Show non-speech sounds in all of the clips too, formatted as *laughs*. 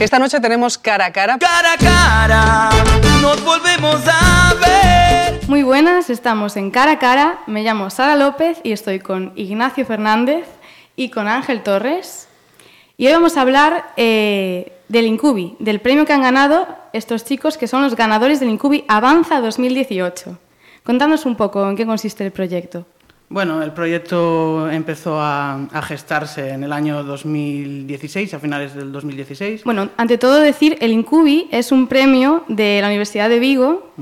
Esta noche tenemos cara a cara. Cara a cara, nos volvemos a ver. Muy buenas, estamos en Cara a Cara. Me llamo Sara López y estoy con Ignacio Fernández y con Ángel Torres. Y hoy vamos a hablar eh, del Incubi, del premio que han ganado estos chicos que son los ganadores del Incubi Avanza 2018. Contadnos un poco en qué consiste el proyecto. Bueno, el proyecto empezó a, a, gestarse en el año 2016, a finales del 2016. Bueno, ante todo decir, el Incubi es un premio de la Universidad de Vigo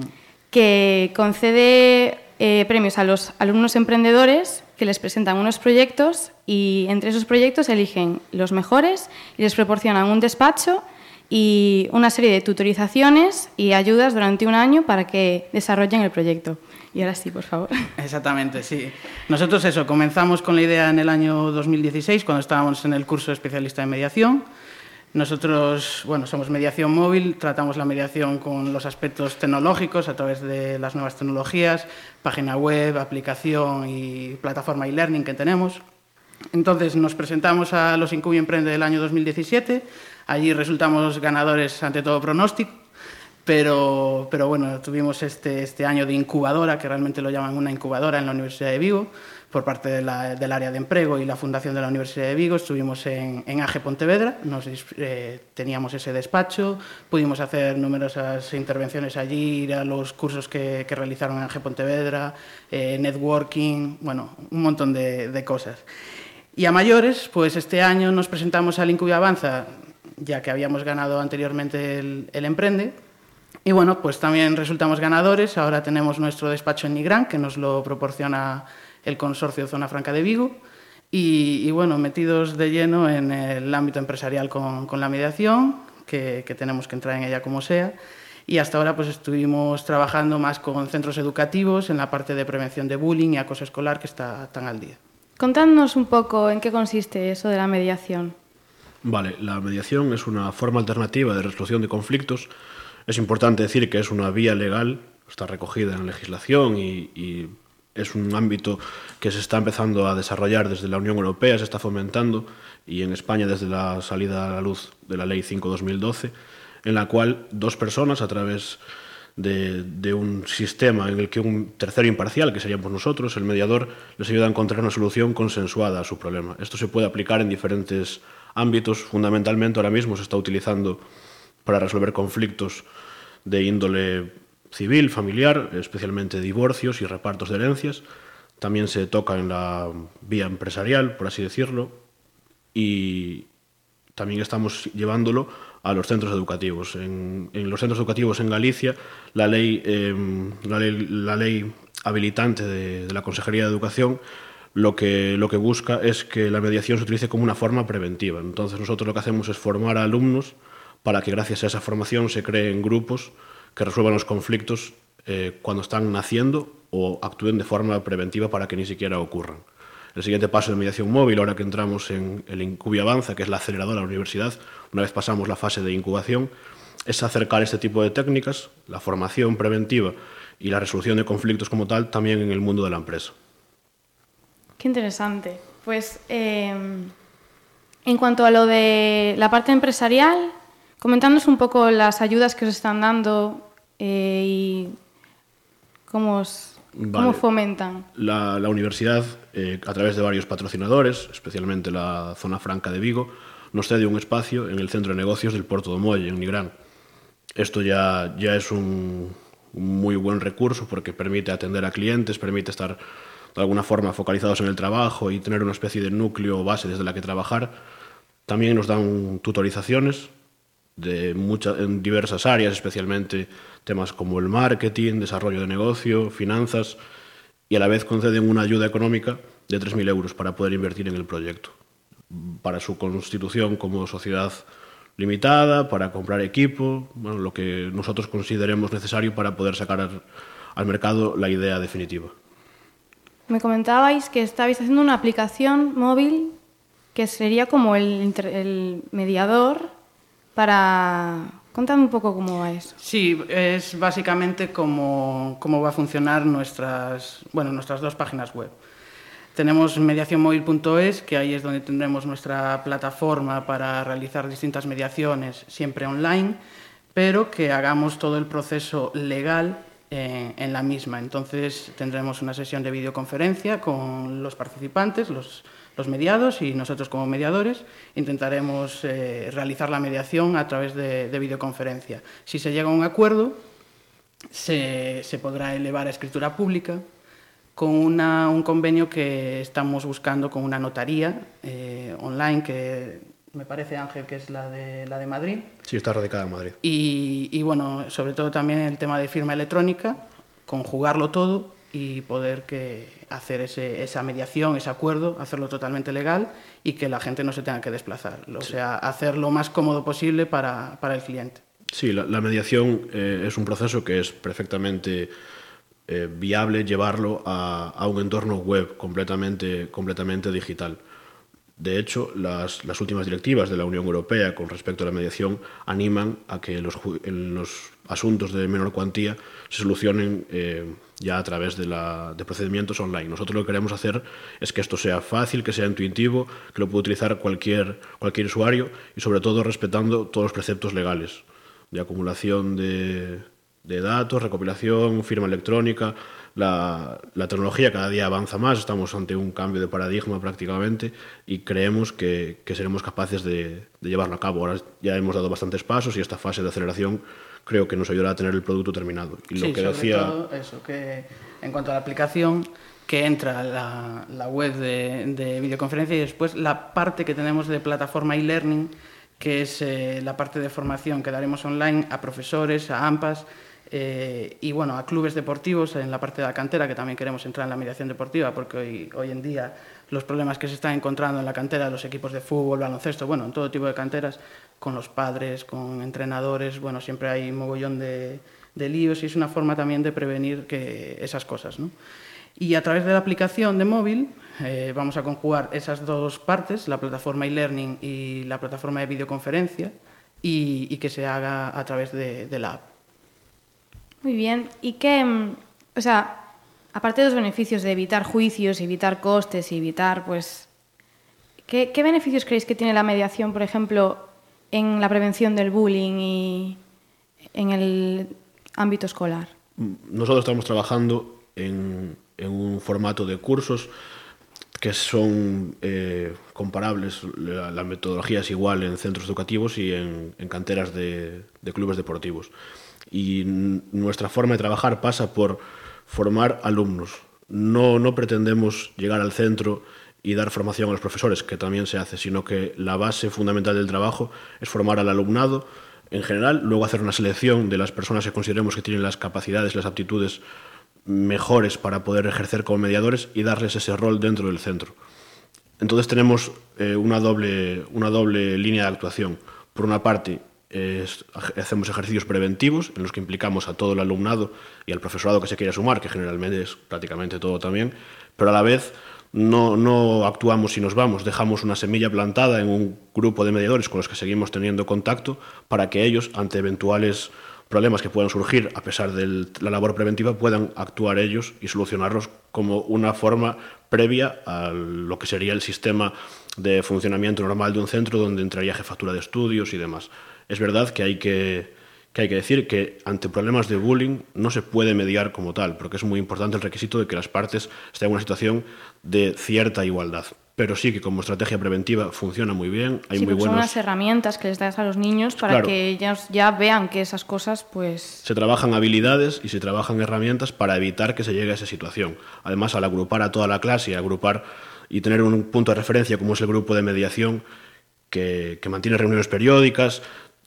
que concede eh, premios a los alumnos emprendedores que les presentan unos proyectos y entre esos proyectos eligen los mejores y les proporcionan un despacho y una serie de tutorizaciones y ayudas durante un año para que desarrollen el proyecto. Y ahora sí, por favor. *laughs* Exactamente, sí. Nosotros eso, comenzamos con la idea en el año 2016, cuando estábamos en el curso de especialista en mediación. Nosotros, bueno, somos mediación móvil, tratamos la mediación con los aspectos tecnológicos a través de las nuevas tecnologías, página web, aplicación y plataforma e-learning que tenemos. Entonces nos presentamos a los Incubi Emprende del año 2017, allí resultamos ganadores ante todo pronóstico, pero, bueno, tuvimos este, este año de incubadora, que realmente lo llaman una incubadora en la Universidad de Vigo, por parte del área de empleo y la Fundación de la Universidad de Vigo. Estuvimos en, AGE Pontevedra, eh, teníamos ese despacho, pudimos hacer numerosas intervenciones allí, ir a los cursos que, realizaron en AGE Pontevedra, eh, networking, bueno, un montón de, cosas. Y a mayores, pues este año nos presentamos al Incubi Avanza, ya que habíamos ganado anteriormente el Emprende, y bueno, pues también resultamos ganadores. Ahora tenemos nuestro despacho en Nigrán, que nos lo proporciona el consorcio Zona Franca de Vigo. Y, y bueno, metidos de lleno en el ámbito empresarial con, con la mediación, que, que, tenemos que entrar en ella como sea. Y hasta ahora pues estuvimos trabajando más con centros educativos en la parte de prevención de bullying y acoso escolar que está tan al día. Contadnos un poco en qué consiste eso de la mediación. Vale, la mediación es una forma alternativa de resolución de conflictos es importante decir que es una vía legal, está recogida en la legislación y, y, es un ámbito que se está empezando a desarrollar desde la Unión Europea, se está fomentando y en España desde la salida a la luz de la Ley 5-2012, en la cual dos personas a través de, de, un sistema en el que un tercero imparcial, que seríamos nosotros, el mediador, les ayuda a encontrar una solución consensuada a su problema. Esto se puede aplicar en diferentes ámbitos, fundamentalmente ahora mismo se está utilizando para resolver conflictos de índole civil, familiar, especialmente divorcios y repartos de herencias. También se toca en la vía empresarial, por así decirlo, y también estamos llevándolo a los centros educativos. En, los centros educativos en Galicia, la ley, eh, la ley, la ley habilitante de, de, la Consejería de Educación lo que, lo que busca es que la mediación se utilice como una forma preventiva. Entonces nosotros lo que hacemos es formar a alumnos para que gracias a esa formación se creen grupos que resuelvan los conflictos eh, cuando están naciendo o actúen de forma preventiva para que ni siquiera ocurran. El siguiente paso de mediación móvil, ahora que entramos en el Incubi Avanza, que es la aceleradora de la universidad, una vez pasamos la fase de incubación, es acercar este tipo de técnicas, la formación preventiva y la resolución de conflictos como tal, también en el mundo de la empresa. Qué interesante. Pues eh, en cuanto a lo de la parte empresarial, Comentándonos un poco las ayudas que os están dando eh, y cómo, os, vale. cómo fomentan. La, la universidad, eh, a través de varios patrocinadores, especialmente la Zona Franca de Vigo, nos cede un espacio en el centro de negocios del Puerto de Molle, en Nigrán. Esto ya, ya es un, un muy buen recurso porque permite atender a clientes, permite estar de alguna forma focalizados en el trabajo y tener una especie de núcleo o base desde la que trabajar. También nos dan tutorizaciones de muchas, en diversas áreas, especialmente temas como el marketing, desarrollo de negocio, finanzas, y a la vez conceden una ayuda económica de 3.000 euros para poder invertir en el proyecto, para su constitución como sociedad limitada, para comprar equipo, bueno, lo que nosotros consideremos necesario para poder sacar al, al mercado la idea definitiva. Me comentabais que estabais haciendo una aplicación móvil que sería como el, el mediador para... Contame un poco cómo va eso. Sí, es básicamente cómo, cómo va a funcionar nuestras, bueno, nuestras dos páginas web. Tenemos mediacionmóvil.es, que ahí es donde tendremos nuestra plataforma para realizar distintas mediaciones, siempre online, pero que hagamos todo el proceso legal en, en la misma. Entonces tendremos una sesión de videoconferencia con los participantes, los, los mediados y nosotros como mediadores intentaremos eh, realizar la mediación a través de, de, videoconferencia. Si se llega a un acuerdo, se, se podrá elevar a escritura pública con una, un convenio que estamos buscando con una notaría eh, online que me parece Ángel que es la de, la de Madrid. Sí, está radicada en Madrid. Y, y bueno, sobre todo también el tema de firma electrónica, conjugarlo todo y poder que hacer ese, esa mediación, ese acuerdo, hacerlo totalmente legal y que la gente no se tenga que desplazar. O sea, hacer lo más cómodo posible para, para el cliente. Sí, la, la mediación eh, es un proceso que es perfectamente eh, viable llevarlo a, a, un entorno web completamente, completamente digital. De hecho, las, las, últimas directivas de la Unión Europea con respecto a la mediación animan a que los, en los asuntos de menor cuantía se solucionen eh, ya a través de, la, de, procedimientos online. Nosotros lo que queremos hacer es que esto sea fácil, que sea intuitivo, que lo pueda utilizar cualquier, usuario y sobre todo respetando todos los preceptos legales de acumulación de, datos, recopilación, firma electrónica. La, tecnología cada día avanza más, estamos ante un cambio de paradigma prácticamente y creemos que, que seremos capaces de, de, llevarlo a cabo. Ahora ya hemos dado bastantes pasos y esta fase de aceleración creo que nos ayudará a tener el producto terminado. Y lo sí, que sobre decía... todo eso, que en cuanto a la aplicación, que entra la, la web de, de videoconferencia y después la parte que tenemos de plataforma e-learning, que es eh, la parte de formación que daremos online a profesores, a AMPAs, eh, y bueno, a clubes deportivos en la parte de la cantera, que también queremos entrar en la mediación deportiva, porque hoy, hoy en día los problemas que se están encontrando en la cantera, los equipos de fútbol, baloncesto, bueno, en todo tipo de canteras, con los padres, con entrenadores, bueno, siempre hay un mogollón de, de líos y es una forma también de prevenir que esas cosas. Y a través de la aplicación de móvil eh, vamos a conjugar esas dos partes, la plataforma e-learning y la plataforma de videoconferencia, y, y, que se haga a través de, de la app. Muy bien. ¿Y qué, mm, o sea, aparte de los beneficios de evitar juicios, evitar costes y evitar, pues, ¿qué, ¿qué, beneficios creéis que tiene la mediación, por ejemplo, en la prevención del bullying y en el ámbito escolar? Nosotros estamos trabajando en, en un formato de cursos que son eh, comparables, la, la, metodología es igual en centros educativos y en, en canteras de, de clubes deportivos. Y nuestra forma de trabajar pasa por formar alumnos. No, no pretendemos llegar al centro y dar formación a los profesores, que también se hace, sino que la base fundamental del trabajo es formar al alumnado en general, luego hacer una selección de las personas que consideremos que tienen las capacidades, las aptitudes mejores para poder ejercer como mediadores y darles ese rol dentro del centro. Entonces tenemos eh, una, doble, una doble línea de actuación. Por una parte, hacemos ejercicios preventivos en los que implicamos a todo el alumnado y al profesorado que se quiera sumar, que generalmente es prácticamente todo también, pero a la vez no, no actuamos si nos vamos, dejamos una semilla plantada en un grupo de mediadores con los que seguimos teniendo contacto para que ellos, ante eventuales problemas que puedan surgir a pesar de la labor preventiva, puedan actuar ellos y solucionarlos como una forma previa a lo que sería el sistema de funcionamiento normal de un centro donde entraría jefatura de estudios y demás. Es verdad que hay que, que hay que decir que ante problemas de bullying no se puede mediar como tal, porque es muy importante el requisito de que las partes estén en una situación de cierta igualdad. Pero sí que como estrategia preventiva funciona muy bien. Hay sí, muy buenos... Son unas herramientas que les das a los niños para claro. que ellos ya vean que esas cosas, pues. Se trabajan habilidades y se trabajan herramientas para evitar que se llegue a esa situación. Además, al agrupar a toda la clase y agrupar y tener un punto de referencia como es el grupo de mediación que, que mantiene reuniones periódicas,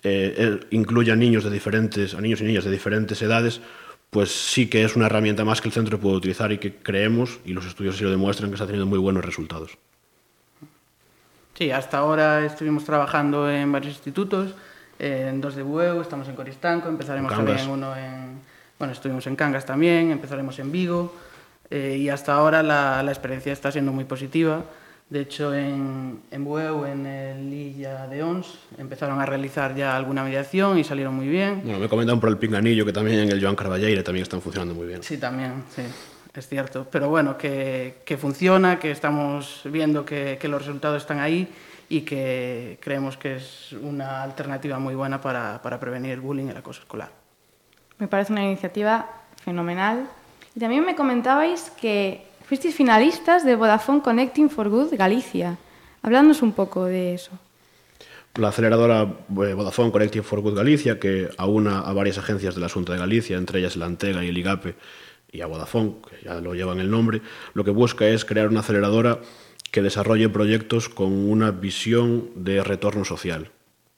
eh, incluye a niños, de diferentes, a niños y niñas de diferentes edades, pues sí que es una herramienta más que el centro puede utilizar y que creemos, y los estudios así lo demuestran, que está teniendo muy buenos resultados. Sí, hasta ahora estuvimos trabajando en varios institutos, en dos de Bueu, estamos en Coristanco, empezaremos en también uno en... Bueno, estuvimos en Cangas también, empezaremos en Vigo, eh, y hasta ahora la, la experiencia está siendo muy positiva. De hecho, en, en Bueu, en el Illa de Ons, empezaron a realizar ya alguna mediación y salieron muy bien. Bueno, me comentan por el Pinganillo que también en el Joan Carballeire también están funcionando muy bien. Sí, también, sí. es cierto. Pero bueno, que, que funciona, que estamos viendo que, que, los resultados están ahí y que creemos que es una alternativa muy buena para, para prevenir el bullying y el acoso escolar. Me parece una iniciativa fenomenal. Y también me comentabais que fuisteis finalistas de Vodafone Connecting for Good Galicia. Hablándonos un poco de eso. La aceleradora eh, Vodafone Connecting for Good Galicia, que aúna a varias agencias de la Junta de Galicia, entre ellas la Antega y el IGAPE, y a Vodafone, que ya lo llevan el nombre, lo que busca es crear una aceleradora que desarrolle proyectos con una visión de retorno social.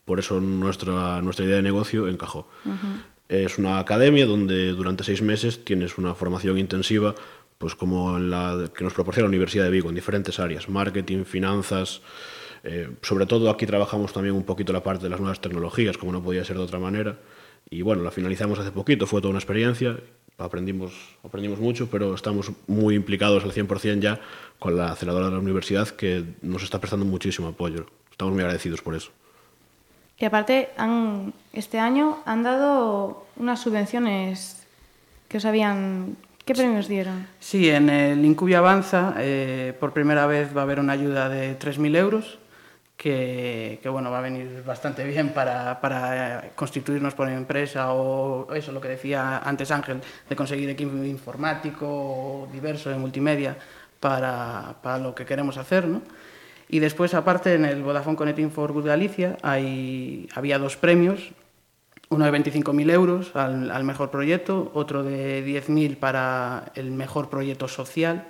Por eso nuestra, nuestra idea de negocio encajó. Uh -huh. Es una academia donde durante seis meses tienes una formación intensiva, pues como la que nos proporciona la Universidad de Vigo, en diferentes áreas, marketing, finanzas. Eh, sobre todo aquí trabajamos también un poquito la parte de las nuevas tecnologías, como no podía ser de otra manera. Y bueno, la finalizamos hace poquito, fue toda una experiencia aprendimos, aprendimos mucho, pero estamos muy implicados al 100% ya con la aceleradora de la universidad que nos está prestando muchísimo apoyo. Estamos muy agradecidos por eso. Y aparte, han, este año han dado unas subvenciones que os habían... ¿Qué premios dieron? Sí, en el Incubia Avanza eh, por primera vez va a haber una ayuda de 3.000 euros que, bueno, va a venir bastante bien para, para constituirnos por empresa o eso, lo que decía antes Ángel, de conseguir equipo informático diverso de multimedia para, para lo que queremos hacer, ¿no? Y después, aparte, en el Vodafone Connecting for Good Galicia hay, había dos premios, uno de 25.000 euros al, al mejor proyecto, otro de 10.000 para el mejor proyecto social,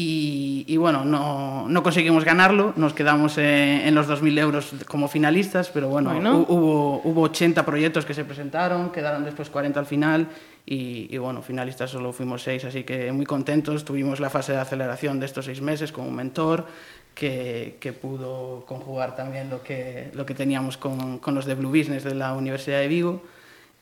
y, y, bueno, no, no, conseguimos ganarlo, nos quedamos en, en los 2.000 euros como finalistas, pero bueno, bueno. Hubo, hubo 80 proyectos que se presentaron, quedaron después 40 al final y, y, bueno, finalistas solo fuimos 6, así que muy contentos. Tuvimos la fase de aceleración de estos seis meses con un mentor que, pudo conjugar también lo que, lo que teníamos con, con los de Blue Business de la Universidad de Vigo.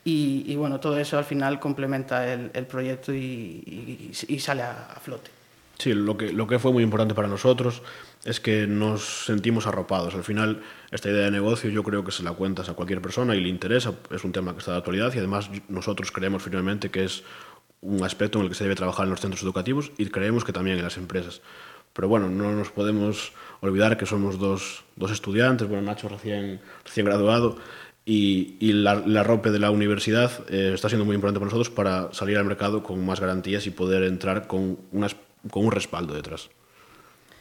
Y, bueno, todo eso al final complementa el, proyecto y, sale a, a flote. Sí, lo que, lo que fue muy importante para nosotros es que nos sentimos arropados. Al final, esta idea de negocio yo creo que se la cuentas a cualquier persona y le interesa, es un tema que está de actualidad y además nosotros creemos firmemente que es un aspecto en el que se debe trabajar en los centros educativos y creemos que también en las empresas. Pero bueno, no nos podemos olvidar que somos dos, dos estudiantes, bueno, Nacho recién, recién graduado, y, y la, la ROPE de la universidad eh, está siendo muy importante para nosotros para salir al mercado con más garantías y poder entrar con unas con un respaldo detrás.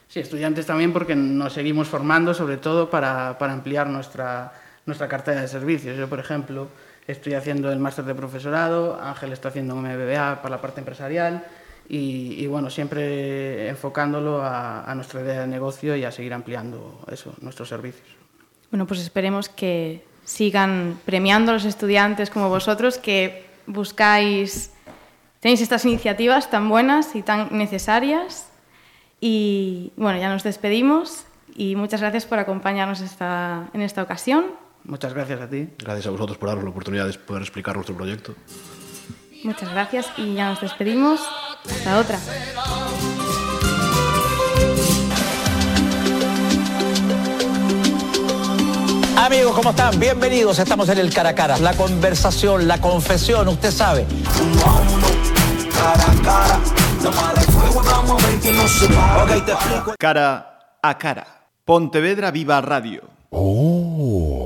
Sí, estudiantes también porque nos seguimos formando, sobre todo para, para ampliar nuestra, nuestra cartera de servicios. Yo, por ejemplo, estoy haciendo el máster de profesorado, Ángel está haciendo un MBA para la parte empresarial y, y bueno, siempre enfocándolo a, a nuestra idea de negocio y a seguir ampliando eso, nuestros servicios. Bueno, pues esperemos que sigan premiando a los estudiantes como vosotros que buscáis tenéis estas iniciativas tan buenas y tan necesarias. Y bueno, ya nos despedimos y muchas gracias por acompañarnos esta, en esta ocasión. Muchas gracias a ti. Gracias a vosotros por darnos la oportunidad de poder explicar nuestro proyecto. Muchas gracias y ya nos despedimos. Hasta otra. Amigos, ¿cómo están? Bienvenidos. Estamos en el cara a cara. La conversación, la confesión, usted sabe. Cara a cara. Cara a cara. Pontevedra Viva Radio. Oh.